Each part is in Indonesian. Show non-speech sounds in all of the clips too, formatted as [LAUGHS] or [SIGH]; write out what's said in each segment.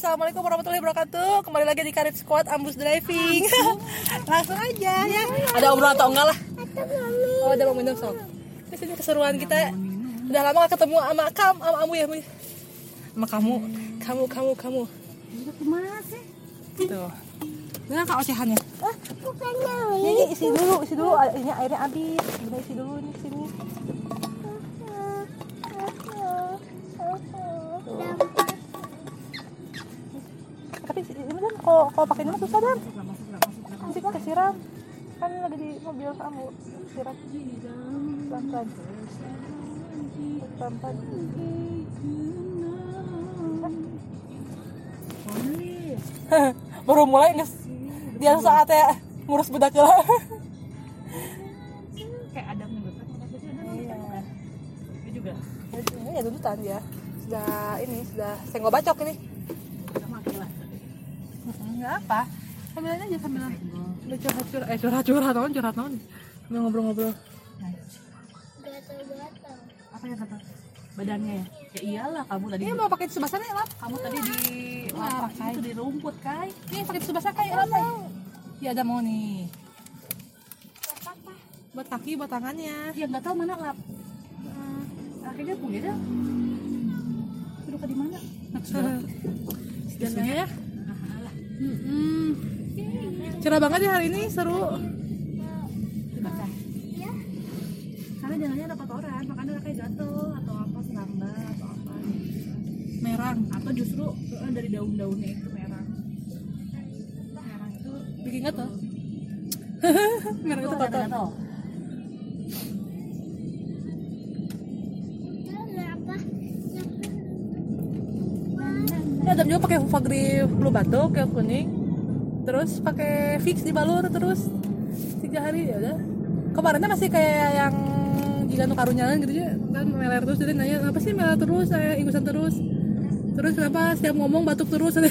assalamualaikum warahmatullahi wabarakatuh. Kembali lagi di Karib Squad Ambus Driving. [LAUGHS] Langsung aja ya. Ada obrolan atau enggak lah? Oh, ada mau minum sok. Di sini keseruan kita. Udah lama gak ketemu sama Kam, sama kamu ya? Sama kamu, kamu, kamu, kamu. Ke mana sih? Tuh. Dengan kak ocehannya. Oh, bukannya Ini, ini isi dulu, isi dulu. Ini airnya habis. Udah isi dulu nih sini. Tapi kalau pakai ini mah susah dan. Nanti kan kesiram. Kan lagi di mobil kamu siram. Pelan pelan. Pelan pelan. [LAUGHS] Baru mulai nges. Dia saatnya ngurus bedak lah. kayak nih betul. Iya. Itu juga ya tuntutan dia. Sudah ini sudah senggol bacok ini. Enggak apa. Sambil aja sambil Udah curhat curhat eh curhat curhat naon curhat naon. Sambil ngobrol-ngobrol. Apa yang kata? Badannya ya? Ya iyalah kamu tadi. Ini mau pakai subasana ya, Lap? Kamu tadi di Larang, lapak itu di rumput kai. Ini pakai subasana kayak Lap. ya? Iya ada mau nih. Buat kaki, buat tangannya. Ya nggak tahu mana lap. Akhirnya pun gitu. Duduk di mana? [LAUGHS] Dan ya. Mm-mm. Cerah banget ya hari ini, seru. Dibaca. Karena jalannya ada kotoran, makanya kayak jatuh atau apa serangga atau apa. Merang. Atau justru eh, dari daun-daunnya itu merah. Merah itu Bikin tuh? [LAUGHS] Merang itu kotor. Pakai Hufa Grip blue batuk yang kuning. Terus pakai fix di balur terus. Tiga hari ya udah. Kemarinnya masih kayak yang jika nu karunyangan gitu ya kan meler terus jadi nanya apa sih meler terus? Saya ingusan terus. Terus kenapa setiap ngomong batuk terus? [LAUGHS]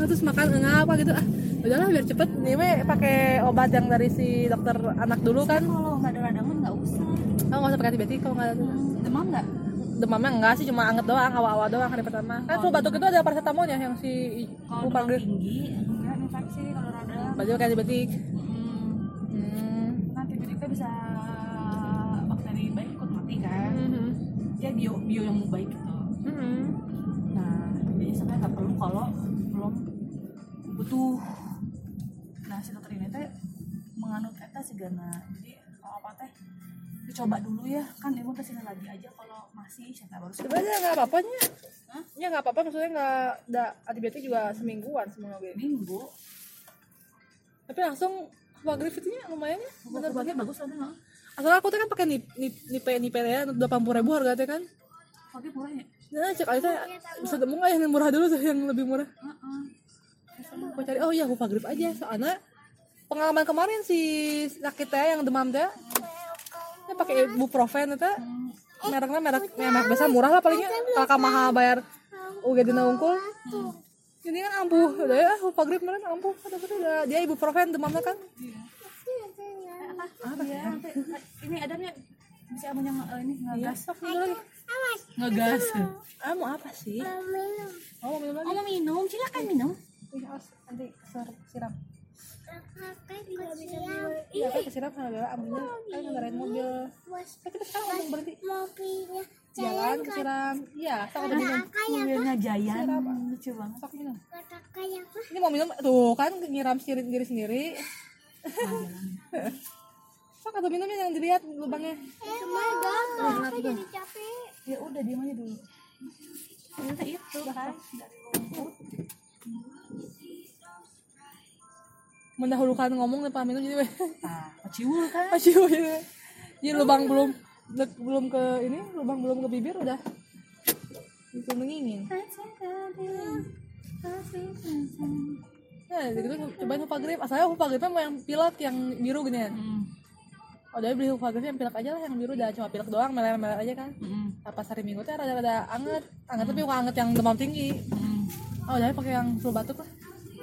Nah, terus makan enggak apa gitu. Ah udahlah biar cepet. Ini mah pakai obat yang dari si dokter anak dulu kan. Kalau nggak ada radangan nggak usah. oh nggak usah pakai antibiotik kalau nggak ada Demam nggak? Demamnya enggak sih cuma anget doang awal-awal doang hari pertama kan flu batuk itu ada paracetamolnya yang si Kalau demam tinggi, enggak infeksi. Kalau radang, baju kayak antibiotik hmm, hmm. nanti kita bisa bakteri baik ikut mati kan. Mhm. Ya bio bio yang baik gitu. Mhm. Nah, jadi sebenarnya nggak perlu kalau belum butuh. Nah, si dokter ini teh menganut eta sih. Jadi kalau apa teh dicoba dulu ya. Kan ibu ke sini lagi aja kalau masih. Saya baru sebenarnya nggak apa-apa nya Hah? ya nggak apa-apa. Maksudnya nggak ada antibiotik juga semingguan semua gue minggu. Tapi langsung Hufa itu nya lumayan ya. Bener. bagus ada nggak asal aku tuh kan pakai nip nip nipe nipe ya delapan puluh ribu harga teh kan. Pakai murah ya? Nah cek aja. Bisa temu nggak yang murah dulu tuh yang lebih murah? Heeh. aku cari. Oh iya Hufa Grip aja. Soalnya pengalaman kemarin si sakit teh yang demam teh dia pakai ibuprofen teh mereknya merek merek biasa murah lah palingnya. Kalau mahal bayar UGD na unggul. ini kan ampuh. Udah ya Hufa Grip kemarin ampuh. Udah udah dia ibuprofen demamnya kan. Apa ya? Nanti eh, ini adanya bisa amunya nge- ini iya. ngegas sok minum lagi ngegas ah mau apa sih? Oh mau minum lagi? Oh mau minum. Silakan minum. Ih, awas, nanti ser- siram iya kan kesiram sama Bella ambilnya kan ngarain mobil. Kan kita sekarang ngomong berhenti? mobilnya jalan kesiram. Iya sok udah minum mobilnya Jayan lucu banget. Sok minum. Apa ini mau minum tuh kan nyiram sendiri diri sendiri. [LAUGHS] Sok atau minumnya yang dilihat lubangnya. Cuma gagal aku jadi capek? Ya udah diam aja dulu. Ternyata itu kan dari rumput mendahulukan ngomong nih pak minum jadi ah ciul kan? Masih jadi jadi lubang belum belum ke ini lubang belum ke bibir udah. Itu mengingin. Ya jadi gitu cobain Hufa Grip. Asalnya Hufa Gripnya mau yang pilek yang biru gini ya? Hmm. oh dari beli Hufa Grip yang pilek aja lah yang biru udah cuma pilek doang meler-meler aja kan. Hmm. apa hari minggu tuh rada-rada anget. Anget tapi bukan anget yang demam tinggi. Hmm. oh jadi pakai yang flu batuk lah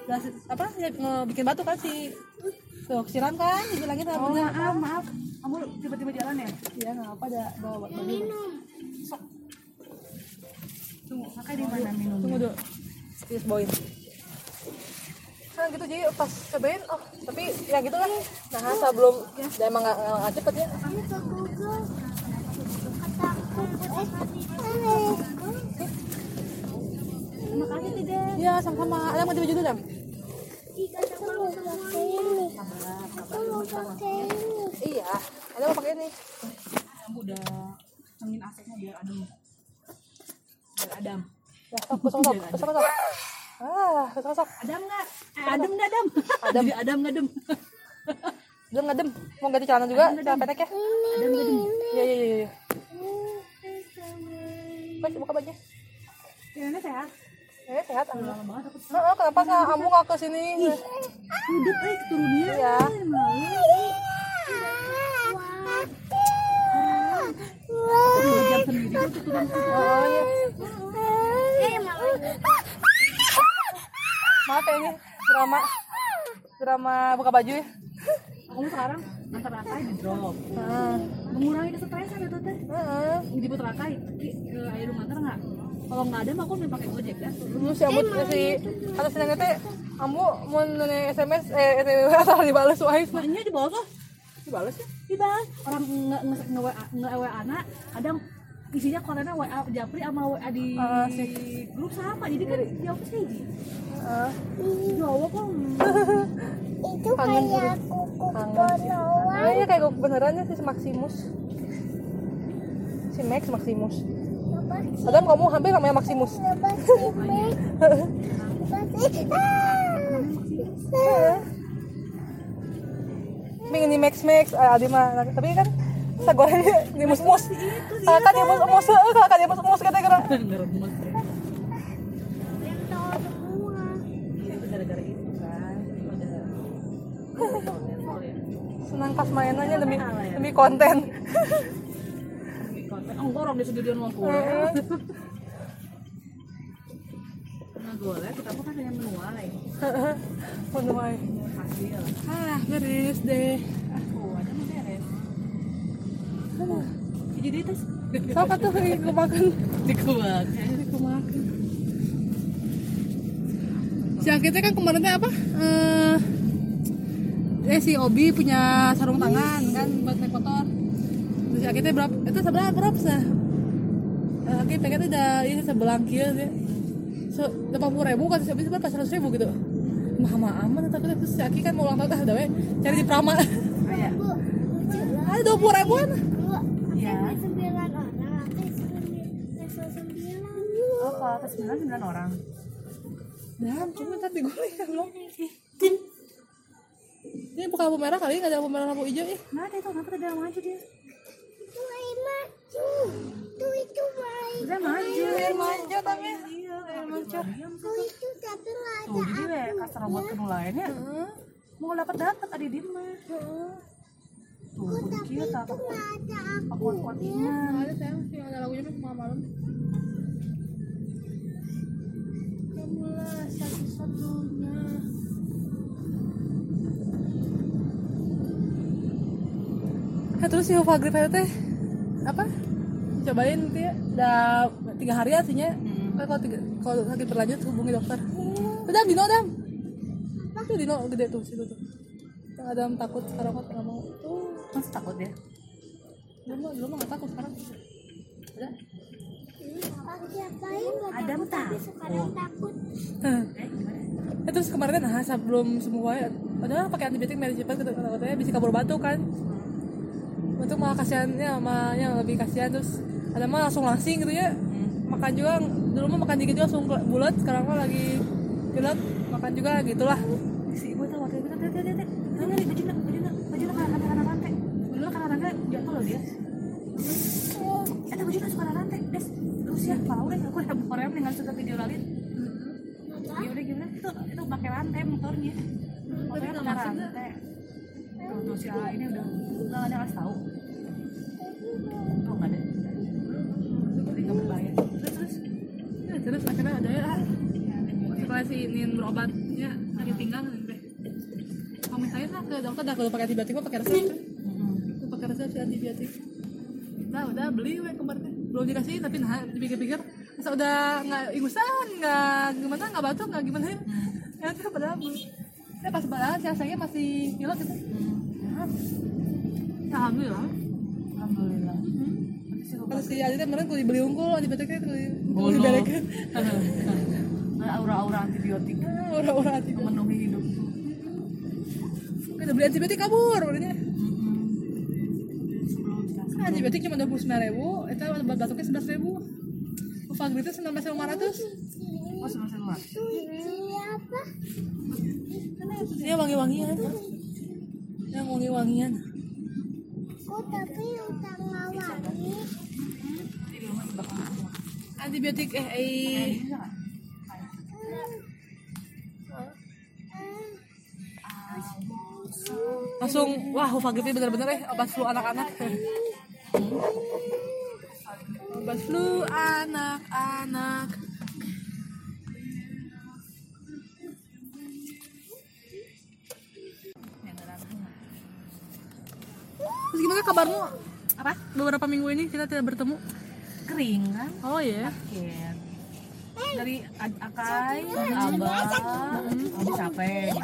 Udah apa ya, ngebikin batuk kan si tuh siram kan dibilangin sama Oh bener maaf maaf, kamu tiba-tiba jalan ya? iya nggak apa ada bawa baju minum. Tunggu, kakak di mana minumnya? tunggu dulu. Disboin nah gitu jadi pas cobain oh tapi ya gitu lah nah sebelum ya emang nggak nggak cepet ya. Terima kasih tidak. ya sama-sama. Ada mau baju dulu dam Iya ada mau pakai ini Kamu udah angin AC-nya biar adem. Biar adem. ya sok sok sok sok sok ah sok sok Adem nggak? Eh, adem nggak adem? Adem. Adem nggak adem? belum ngadem mau ganti celana juga celana pendek ya Adem nggak adem? iya iya iya iya Mas, buka baju Ini sehat. Eh sehat aku Heeh, kenapa nggak kamu nggak ke sini Udah keturunnya. Dua jam sendiri kok tuh turun. iya Eh, makanya. maaf ya ini drama drama buka baju ya Kamu sekarang antar rakai di drop. Heeh. Mengurangi kesetresan itu teh. Heeh. Jemput rakai, air rumah ntar nggak? Kalau nggak ada, mah aku mau pakai gojek ya. Dulu si Amut si atau si Nengete Ambu mau nanya SMS eh SMW [LAUGHS] asal dibales wae Maknya di bawah kok. dibales ya Dibahas. Orang nge nge nge WA nge WA anak, kadang isinya kontennya WA Japri sama WA di Ah, sih. grup sama. Jadi kan jawab sih. Heeh. Jawab kok. [LAUGHS] Itu Kangen kayak kuku. Oh iya kayak gue beneran ya si Maximus si Max Maximus Adam kamu hampir namanya Maximus lepas ini. Ini. Ah. Di Max Max ah, Adi mah nah, tapi kan sagornya di mus mus kakak dia mus mus eh, kakak dia mus mus kan. Sensor ya. senang pas mainannya demi demi konten [LAUGHS] Oh, orang di studio mau Heeh. Nah, golek kita kan hanya menuai. menuai Hasil. ah beres deh Oh, ada mah beres. Jadi tes sok atuh aku makan dikuat. aku makan si Akitnya kan kemarin teh apa eh eh si Obi punya sarung tangan kan buat naik motor terus si Akitnya berapa itu sebelah berapa sih uh, Akit pengen udah ini sebelang kieu dia so delapan puluh ribu kan si Obi sebenarnya pas seratus ribu gitu mah mah aman tapi terus si Aki kan mau ulang tahun dah we cari di Prama Oh, iya. [LAUGHS] Ada dua puluh ribuan Bu, Iya. ada sembilan orang. Ada sembilan. Ada sembilan. Oh, kalau atas 9 9 orang. dan cuma tadi gue lihat belum ini bukan lampu merah kali nggak ada lampu merah lampu hijau ih Nggak ada itu, kenapa tidak maju dia? Itu air maju. Itu itu air. Udah maju. air manja tapi Iya, air manja Oh itu tapi nggak ada. Tuh, jadi we kasar robot ke lainnya. Mau dapat dapat ada di mah. Tuh, Itu nggak ada aku. kuat-kuat iman. ada sayang sih ada lagunya tuh malam malam kamulah satu-satunya Nah, terus si Hufa Grip itu teh apa? Cobain tuh ya, udah tiga hari artinya. Kan kalau tiga, kalau sakit berlanjut hubungi dokter. Udah Dino Dam. Itu Dino gede tuh situ tuh. Yang Adam takut sekarang kok nggak mau. Tuh, Masih takut ya? dulu mah nggak takut sekarang. Udah. Adam takut, sekarang takut. Eh? Eh, terus kemarin kan nah, sebelum semua ya, padahal pakai antibiotik medis cepat kata katanya bisa kabur batuk kan. Untuk malah kasihannya sama yang lebih kasihan terus ada mah langsung langsing gitu ya. Makan juga dulu mah makan dikit juga langsung bulat, sekarang mah lagi pilot makan juga gitulah. Si ibu tahu waktu itu teh teh teh teh. Nih baju nak baju nak baju nak karena karena rantai. Dulu karena rantai jatuh loh dia. Eh, baju nak suka rantai. Des, terus ya, kalau udah aku udah Korea dengan suka video lalit. Ya udah gimana? Itu itu pakai rantai motornya. Motornya pakai rantai. Tuh, si A ini udah nggak ada kasih tahu. Tuh nggak ada. Jadi nggak berbahaya. Terus terus. Ya, terus akhirnya ada ya setelah si Nin berobatnya sakit pinggang teh. Kamu saya lah ke dokter dah kalau pakai antibiotik pakai resep. Tuh pakai resep si antibiotik. Udah udah beli we kemarin. Belum dikasih tapi nah dipikir-pikir Masa udah nggak ingusan nggak gimana nggak batuk nggak gimana ya ya itu padahal belum ya pas banget saya saya masih pilot gitu ya, alhamdulillah. Alhamdulillah. Tapi sih lupa pas si Adit kemarin kudu dibeli unggul Gono. diberikan Nah, aura-aura antibiotik. Orang-orang antibiotik. Memenuhi hidup. Kita beli antibiotik kabur sebelum dikasih. Antibiotik cuma dua puluh sembilan ribu itu batuknya sebelas ribu. Itu enam belas lima ratus. Oh sebelum saya Siapa? ini wangi-wangian. Yang wangi-wangian. Oh tapi utang rumah antibiotik eh, eh langsung wah Ufagri itu bener-bener eh obat flu anak-anak. Obat flu anak-anak Terus gimana kabarmu? Apa? Beberapa minggu ini kita tidak bertemu. kering kan Oh ya. Ken. dari Akai, Abah, Abu capek.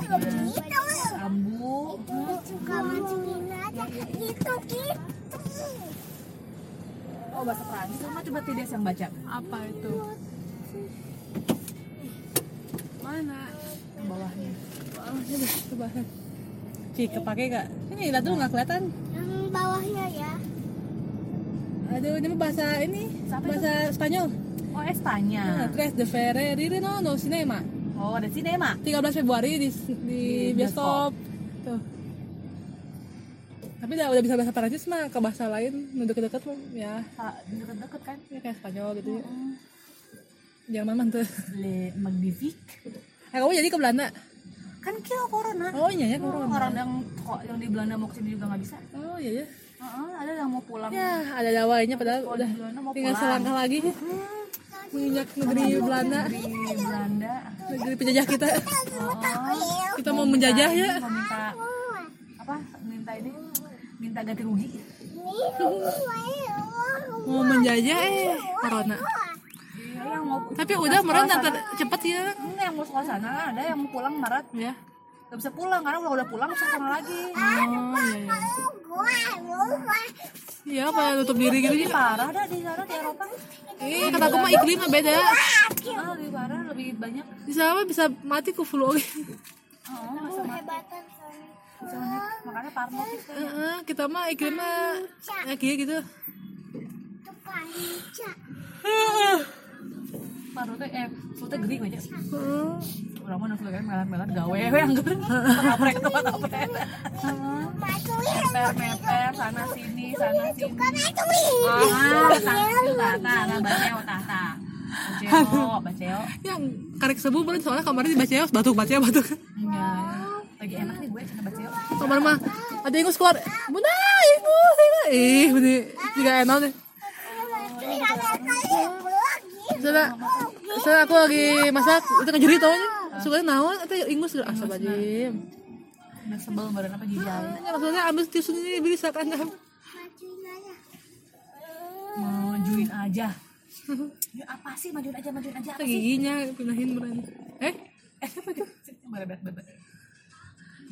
Ambu. Gitu gitu. oh bahasa Perancis sama coba tidak yang baca Apa itu? Mana? bawahnya. Oh, ini coba. Cik, kepake gak? Ini lihat dulu nggak kelihatan. Yang bawahnya ya. Aduh, ini mah bahasa ini, Siapa bahasa Spanyol. Oh Espanya. Nah, Tres de Ferreri no no cinema. Oh ada sinema. 13 Februari di di Di bioskop. Tuh. Tapi udah, udah bisa bahasa Perancis mah ke bahasa lain, udah deket-deket mah ya, Ah, Deket-deket kan? ya kayak Spanyol gitu ya. Jangan mantul. Le Magnifique. Eh, kamu jadi ke Belanda? Kan kira corona. Oh iya ya, corona. Orang yang kok yang di Belanda mau ke sini juga nggak bisa. Oh iya ya. Heeh, ada yang mau pulang. Ya, ada dawainya padahal Kalau udah tinggal selangkah lagi menginjak negeri Belanda, Di Belanda. negeri penjajah kita. Oh, Kita mau menjajah ya. mau minta apa? Minta ini minta ganti rugi. Mau menjajah eh corona. Iya, yang mau Tapi udah meren nanti cepet ya. Enggak, yang mau sekolah sana ada yang mau pulang Maret Ya. Gak bisa pulang karena udah udah pulang bisa sana lagi. Oh iya iya. Iya apa nutup diri gitu ya? parah dah di sana di Eropa. Eh kata aku mah iklimnya beda. Ah, lebih parah, lebih banyak. Bisa apa bisa mati ku flu. Oh, masa mati. Hebatan soalnya. Makanya parno kita. Heeh, kita mah iklimnya ya kayak gitu. Tukang Parno teh eh teh gering aja. Heeh. Orang mana flu kan melat-melat gawe we yang geureun. Kaprek tuh kaprek. Masukin. Meper meper sana sini sana sini. Ah, tah tah tah baceo tah tah. Baceo, baceo. [LAUGHS] Yang karek sebu beren soalnya kemarin di Baceos batuk baceos batuk. Iya. Lagi enak nih gue cina baceo. Kemarin mah ada ingus keluar. Bunda ingus ingus. Ih bener juga enak deh. Misalnya, misalnya aku lagi masak itu ngejeri tau nya. Suka naon itu ingus gak asal bajim. Udah sebel badan apa jijal. Ya, maksudnya ambil tisu ini bisa kan Majuin aja. Ya apa sih majuin aja majuin aja apa giginya pindahin beran. Eh Eh apa itu? Berat berat berat.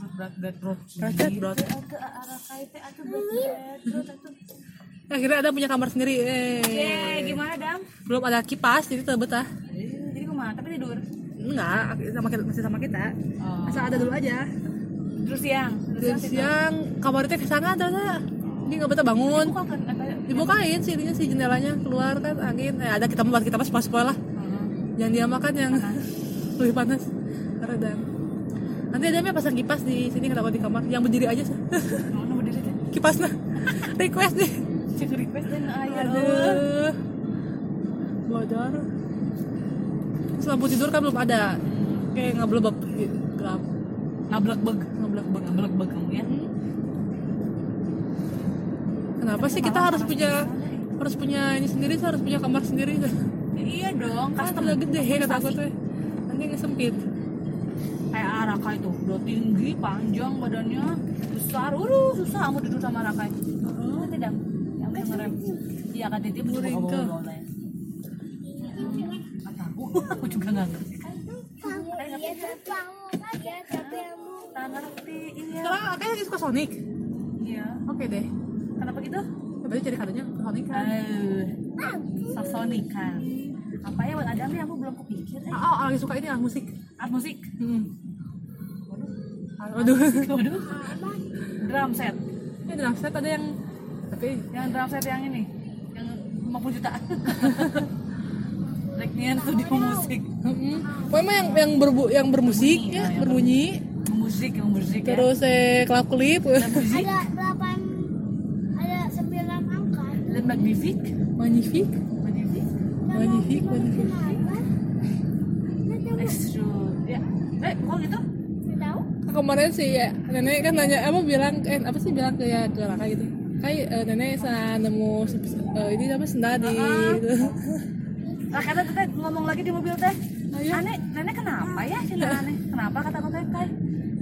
Berat berat berat. Berat, berat, berat. Arah kait atau berat berat berat atuh. Akhirnya ada punya kamar sendiri. Eh Yeay, gimana dam? belum ada kipas jadi tetap betah. Jadi kumaha? Tapi tidur. Enggak, sama kita, masih sama kita. Oh. Asal ada dulu aja. Terus siang. Dan siang kamar itu ke sana ternyata ini nggak betah bangun. Kan apa? Dibukain sih ininya si jendelanya keluar kan angin. Eh, ada kita buat kita pas pas sekolah. Yang dia makan yang [LAUGHS] lebih panas. Redang. Nanti ada yang pasang kipas di sini kenapa di kamar yang berdiri aja sih. Oh, nomor diri teh. [LAUGHS] Kipasnya [LAUGHS] request nih. Cek request dan ayah. Aduh. Bodor. Terus lampu tidur kan belum ada. Kayak ngeblebeb gitu, gelap. Ngablek beg. Ngeblek beg. Ngablek beg kamu ya. Kenapa sih kita harus punya harus punya ini sendiri sih, harus punya kamar sendiri Ya, iya dong, kan udah gede kata aku tuh nanti sempit kayak Araka itu udah tinggi panjang badannya besar udah susah aku tidur sama Araka itu ngerem iya kan titip Muringkel. bawa-bawa ya. aku juga nggak ngerti nggak ngerti iya Sekarang Aka lagi suka Sonic. iya Oke deh. kenapa gitu berarti cari kadonya Sonic kan. eh Sasonic kan apa ya buat Adam nih aku belum kepikir eh oh, lagi suka ini ah, musik. art musik Hmm. Waduh. waduh drum set Ini drum set ada yang tapi yang drum set yang ini yang 50 juta Reknian studio musik. Pokoknya yang yang berbu yang bermusik Bunyi, ya, ya, yang berbunyi. musik yang musik ya Terus eh klip klip, musik ada delapan ada sembilan angka. dan magnific magnifique, magnific magnifique, magnifique. Extra ya eh kok gitu tahu. Kemarin sih ya nenek kan nanya apa bilang eh apa sih bilang ke ya ke Raka gitu. Kayak eh, nenek sa nemu eh, ini apa senda di [LAUGHS] gitu. Nah, kata teh ngomong lagi di mobil teh. Ayo. Aneh, nenek kenapa ya cina aneh? Kenapa kata teh kayak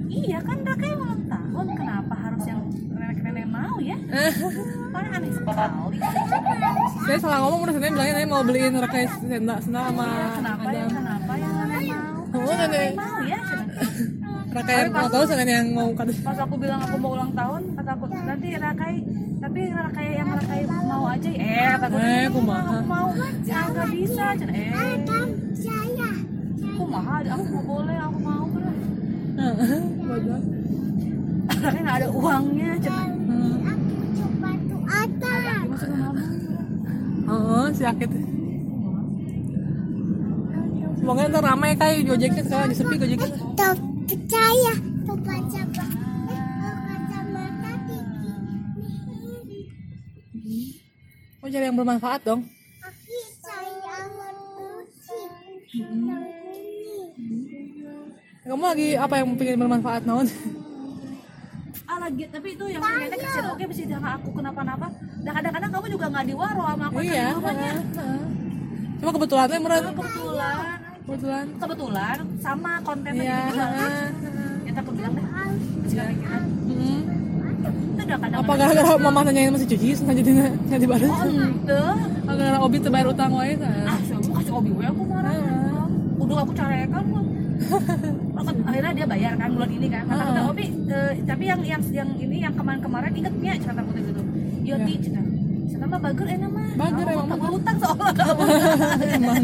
Iya kan Raka yang ulang tahun, kenapa harus yang nenek-nenek mau ya? [LAUGHS] Paling aneh sekali. Saya salah ngomong udah nenek bilangnya nenek mau beliin Raka senda senda sama Kenapa ya? Kenapa yang nenek mau? Oh nenek Mau ya? cina. Raka yang mau tahu nenek yang mau kado. Pas aku bilang aku mau ulang tahun, kata aku nanti Rakai tapi Rakai yang Rakai mau aja ya. Eh, kata aku, Eh, kumaha. aku mau. Ya nggak bisa, cina. Eh, Kan saya. aku mahal, aku mau boleh, aku mau bener. Bodoh. Rakai nggak ada uangnya, cina. Aku coba tuh atas. Oh, si Akit. Semoga ntar ramai kayak Gojeknya sekarang lagi sepi Gojeknya. Percaya. Baca kacamata tinggi. Mau cari yang bermanfaat dong. Aku saya musik. Kamu lagi apa yang pengen bermanfaat naon? Ah lagi, tapi itu yang nenek kasih oke bisa jangan aku kenapa-napa. Dan kadang-kadang kamu juga nggak diwaro sama aku iya. rumahnya. heeh. Cuma kebetulan ya murah. Kebetulan, Kebetulan. kebetulan sama kontennya gitu juga. Ya aku bilang deh. Itu udah kadang Apa gara-gara mama nanyain masih cuci sengaja jadi nggak dibalas? Oh ente, Apa gara-gara obi terbayar utang wae kan? ah aku kasih obi gue aku marah. Udah aku carekan [LAUGHS] akhirnya dia bayar kan bulan ini kan kata kata Obi eh, tapi yang yang yang ini yang kemarin-kemarin ingetnya cerita aku gitu yo ti cerita cerita mah bager enak mah Bager Aku emang mah. utang soalnya [LAUGHS] Emang.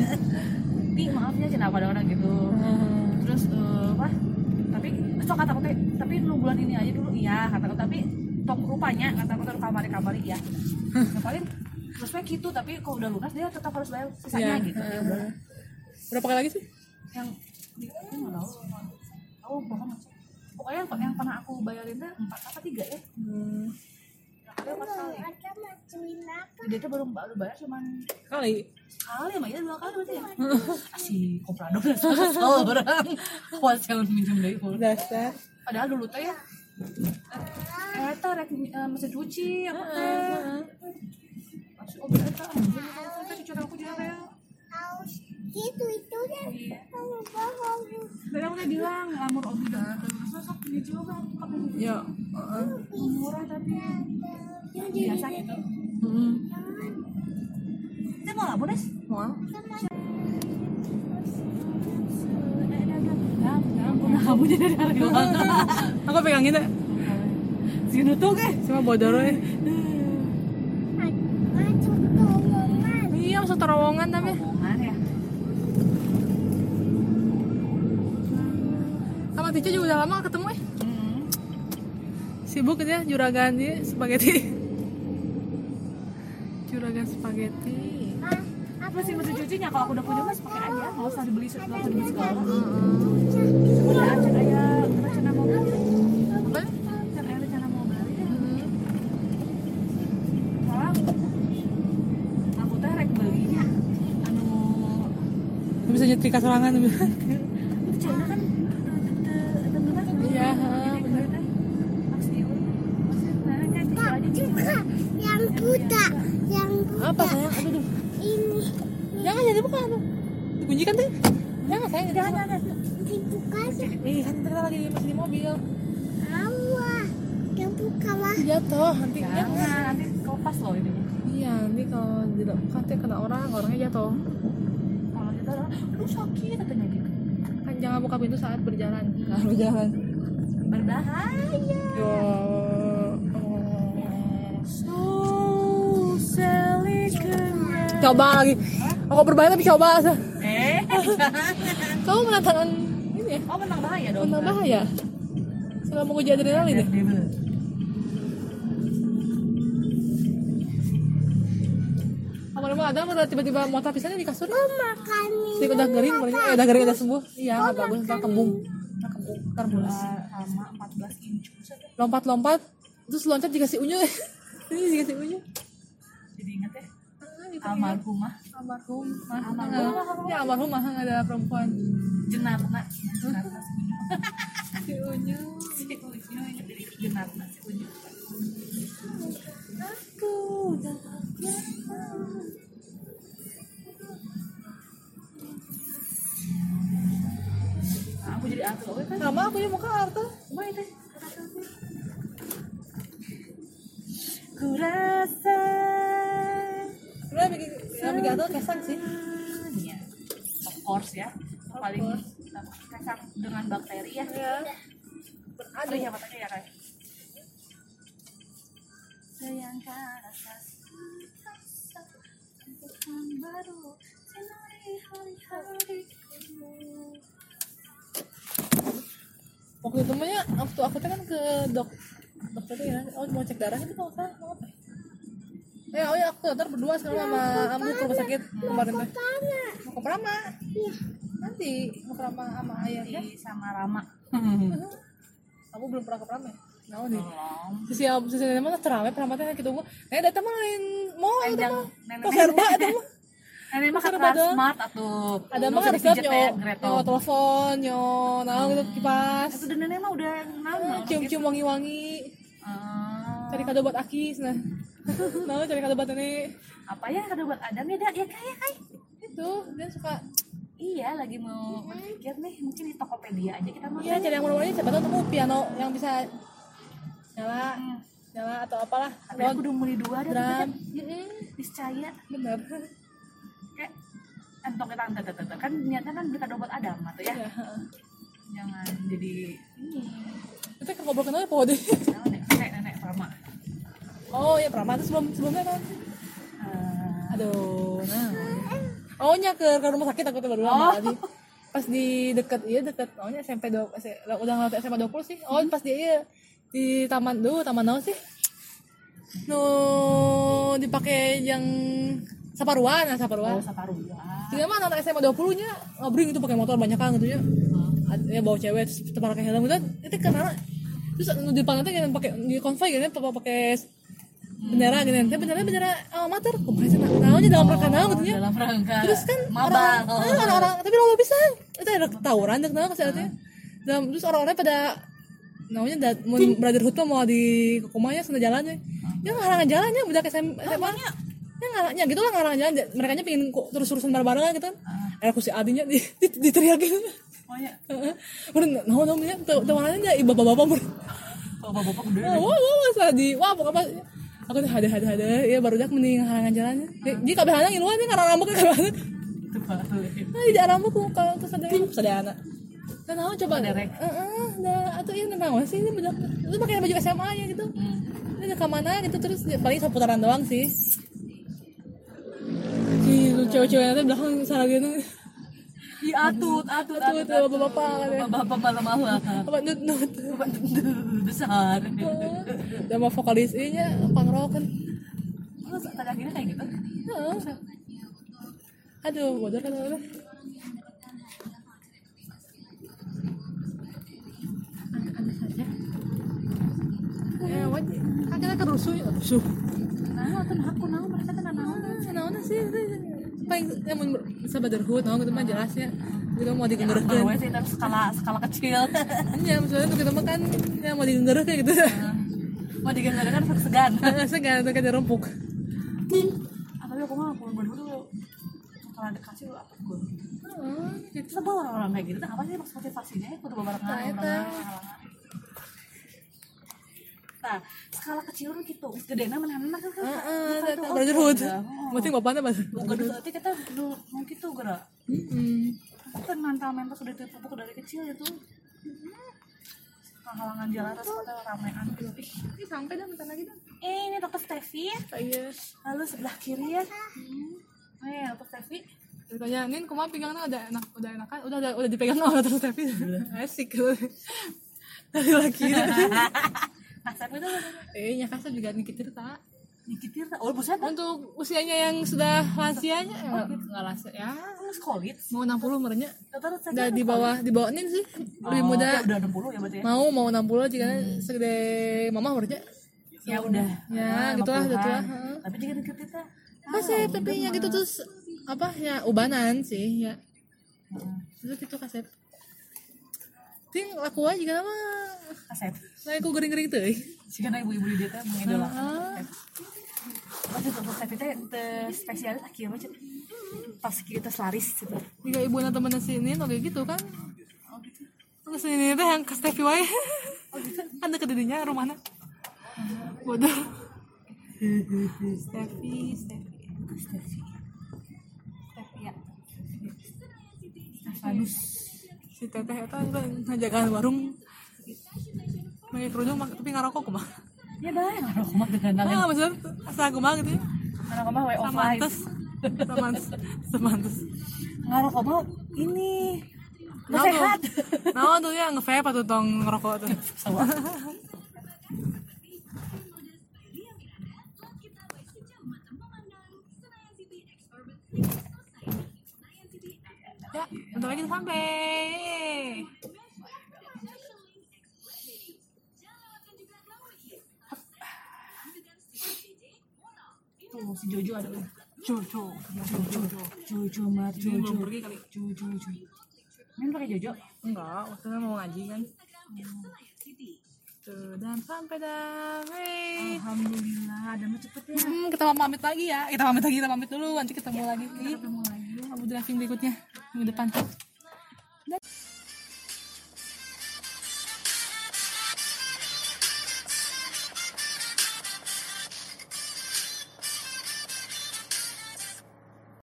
ti maafnya cerita kadang-kadang gitu. Heeh. terus eh, apa? Tapi so kata aku teh tapi lu bulan ini aja dulu. Iya kata aku. Tapi tok rupanya kata aku tuh kamari kamari ya Nah, paling terus kayak gitu tapi kalau udah lunas dia tetap harus bayar sisanya Iya, gitu. Ya udah Berapa kali lagi sih? yang di aku nggak tahu. Tahu. Pokoknya pokoknya yang, yang pernah aku bayarin tuh empat apa tiga ya. Hmm. Dia tuh baru baru bayar cuman Kali. sekali sama ya dua kali berarti ya? Ah, si komprador kesel orang wholesale minjem dari full Dasar. padahal dulu teh ya. Eh eta rek eh, mesin cuci apa teh? Masih obat eta anjing dicuci aku ya Tahu gitu itu deh. iya Kamu bohong. Tadi aku teh bilang ngamur obi dan sosok dicoba pakai Ya. heeh. murah tapi yang biasa gitu Heeh. kita mau lapor des Mau? Nah, kamu jadi dari Aku pegangin deh. sini tuh ke Cuma bodor we. Masuk terowongan. Iya masuk terowongan tapi. Tica juga udah lama gak ketemu eh. hmm. Sibuk dia juragan dia spaghetti. Juragan spaghetti. apa sih mesin cucinya kalau aku udah punya mas pakai aja nggak usah dibeli nggak usah dibeli segala udah aja kayak rencana mau beli Apa? kan ada rencana mau beli ya soalnya aku teh rek belinya anu Bisa nyetrika serangan [LAUGHS] buta, yang buta. Apa sayang? Aduh, aduh. Ini Jangan jadi buka tuh. Dikunci kan tuh. Jangan sayang, jangan. jangan. dibuka aja. Ih, kan kita lagi masih di mobil. Awah, yang buka lah. Jatuh, nanti jangan. jangan nanti kelepas loh ini Iya, nanti kalau tidak buka nanti kena orang, orangnya jatuh. kalau kita orang aduh sakit katanya gitu kan jangan buka pintu saat berjalan berjalan berbahaya yo coba lagi aku berbahaya tapi coba eh [LAUGHS] kamu menantang ini ya oh menang bahaya dong menantang bahaya selama uji adrenalin ya lama-lama ada udah tiba-tiba motor pisannya di kasur makan Jadi udah kering, barunya, eh udah kering udah sembuh. Iya, nggak bagus, ntar kembung. Ntar kembung, ntar bulus. sama 14 inch Buset deh. Lompat-lompat, terus loncat dikasih unyu. [LAUGHS] Ini dikasih unyu. jadi inget ya Gitu. almarhumah Almarhum, mah. Almarhum. Ya almarhum mah nggak ada perempuan. jenatna jenatna si unyu Si unyu. jadi si unyu Aku udah aku jadi atu oke kan Sama aku ya muka Arta. Baik deh. Ku yang bikin Arta kesang sih. Iya. Of course ya. Paling kesang dengan bakteri ya. Ya. Aduh ya matanya ya kayak. Sayangkan rasa rasa untuk yang baru sinari hari-hariku. Waktu itu mah ya, waktu aku tuh kan ke dok dokter ya, oh mau cek darah itu kalau salah mau apa? Ya? Eh, oh ya aku ntar berdua sekarang sama Amu ke rumah sakit kemarin teh. Mau ke Prama. Nanti mau ke Prama sama ayahnya. Sama Rama. [LAUGHS] Kamu belum pernah ke Prama ya? Nah, nih. Sisi abu sisi nenek mah terawih Prama teh gitu gua. Eh, datang mah lain mau itu mah. Kok serba itu mah. Nenek [LAUGHS] mah kan smart atuh. Ada mah harus siap nyo, ya, nyo telepon, nyo nah gitu kipas. Itu dan nenek mah udah nama. Cium-cium wangi-wangi. Cari kado buat Akis nah. [LAUGHS] Nah, cari kado buat nenek. apa ya kado buat Adam ya ya kayak kayak Itu dia suka iya lagi mau berpikir nih mungkin di Tokopedia aja kita mau Iya, cari yang murah-murah aja. Siapa tahu nemu piano yang bisa nyala, Hmm. nyala atau apalah. tapi aku udah mulai dua dah drum. Mm-mm, niscaya Bener. kayak entok kita entar entar kan niatnya kan beli kado buat Adam atau ya Ya, heeh. jangan jadi ini kan ngobrol kenal apa deh? Oh iya, Prama itu sebelum sebelumnya kan. Eh, Aduh, nah. [LAUGHS] Oh nya ke, ke rumah sakit aku tuh baru Oh. tadi. Pas di deket iya deket oh nya SMP S- udah ngelatih SMA 20 sih. Oh pas di iya di taman dulu taman naon sih? No dipakai yang Saparua, nah Saparua. oh Saparua Jadi mah anak SMA 20 nya ngabring itu pakai motor banyak kan gitu ya. Ad- Ya bawa cewek terus pakai helm gitu. Itu karena terus di depan teh yang pakai di konvoy gitu pa- pakai bendera gitu. Teh bendera bendera amatir. Kumaha sih naonnya dalam rangka naon gitu ya. dalam rangka Terus kan mabang orang, ah, orang-orang tapi lo bisa. Itu ada tawuran dek naon kesehatan. Dan terus orang-orang pada namanya da, mun brotherhood mah mau di kumanya sana jalannya. Ya ngarangan jalannya budak SMA. SMA. Ya ngarangnya gitu lah ngarangan jalan. Mereka nya pengen kok terus-terusan bareng-bareng gitu kan. Eh aku si adinya di, di, diteriakin. oh ya Udah naon naon ya tawarannya ibu bapak-bapak mun. kalau bapak gede Wah, wah, wah, di wah pokoknya pas aku tuh ada ada ada ya baru dak mending ngarangan jalannya. Jadi kabeh anak ngiluan nih ngarang rambut kabeh anak. itu balik Nah, di rambut ku kalau terus ada anak. Dan aku coba Derek. Heeh, dah atau ini naon sih ini bedak. Itu pakai baju SMA nya gitu. Hmm. Ini ke mana gitu terus ya, paling seputaran doang sih. Gitu, cewek-cewek nanti belakang salah gitu. Iya atut atut Atut, atut bapak-bapak kan ya. bapak malam-malam Apa nut nut. Bapak besar Dan mau vokalis nya kan. Terus tadi akhirnya kayak gitu Heeh. Aduh, bodoh kan orang. Ya, wajib. Akhirnya kerusuh ya, rusuh. nah aku naon mereka tuh naon Naon sih? Paling yang bisa brotherhood, naon gitu mah jelasnya. Gitu mau kalau digenggerkeun. sih terus skala skala kecil. [LAUGHS] Iya, maksudnya tuh kita mah kan ya mau digenggerkeun gitu. mau kan segan. [LAUGHS] Segan tuh ah, tapi aku mah pun dulu. Kalau ada kasih apa pun Heeh, gitu. sebel orang-orang kayak gitu apa sih maksud motivasinya? Ya kudu barengan Nah, eta. skala kecil kan gitu gede nama mana kan Heeh, brotherhood. Penting bapaknya pas. Bukan tapi kita dulu mungkin tuh gerak. Heeh. mental mental sudah terpupuk dari kecil itu halangan jalan terus kata ramean gitu ih Ini sampai dah bentar lagi dah. eh ini dokter Stevi Iya. lalu sebelah kiri ya eh dokter Stevi Ditanya, Nin kumaha pegangnya udah enak, udah enakan, udah udah, udah dipegang sama terus [LAUGHS] tapi asik gitu. [LAUGHS] Dari laki. [LAUGHS] Stevi itu eh, nya kasar juga nikitir tak. dikitir oh buset Untuk usianya yang sudah lansianya, enggak enggak lansia ya. terus covid Mau 60 merenya. dokter saya Udah di bawah di bawah Nin sih. Lebih Oh, muda. ya udah 60 ya berarti ya Mau mau 60 jika segede mama merenya. ya udah Ya, Ah, gitulah, 50-an. gitulah, heeh. tapi juga dikit kita Kasep tapi nya gitu terus apa ya ubanan sih ya. Terus gitu kasep. Ting laku aja juga nama. kasep Nah, aku gering-gering tuh. sih karena ibu-ibu di dia teh mengidolakan Ah. Oh, itu teh teh spesialis akhirnya macam pas kita laris gitu Jika ibu na temennya si ini oke gitu kan. Terus ini teh yang ke Stevie wae. kan deket dirinya rumahnya. Bodoh. Stevie, Stevie. Stevi Stevie ya. Stefanus Si teteh itu ngajagaan warung. Pakai kerudung tapi ngarokok kumah. ya baik ngarok mah dengan kalian Ah, maksudnya asa kumah gitu ya. ngarok mah way of life Samantes. Samantes. Samantes. ngarok mah ini Nah, sehat. Nah, tuh ya nge-vape atau tong ngerokok tuh. [LAUGHS] Ya, bentar lagi sampai. tuh si Jojo ada udah Jojo. Jojo Jojo Ini Jojo belum pergi kali. Jojo Jojo Main pakai Jojo Enggak, waktunya mau ngaji kan. Tuh, dan sampai dah. Alhamdulillah ada mah cepet ya Hmm, kita pamit lagi ya. Kita pamit lagi, kita pamit dulu. Nanti ketemu lagi. ketemu lagi Abu driving berikutnya minggu depan.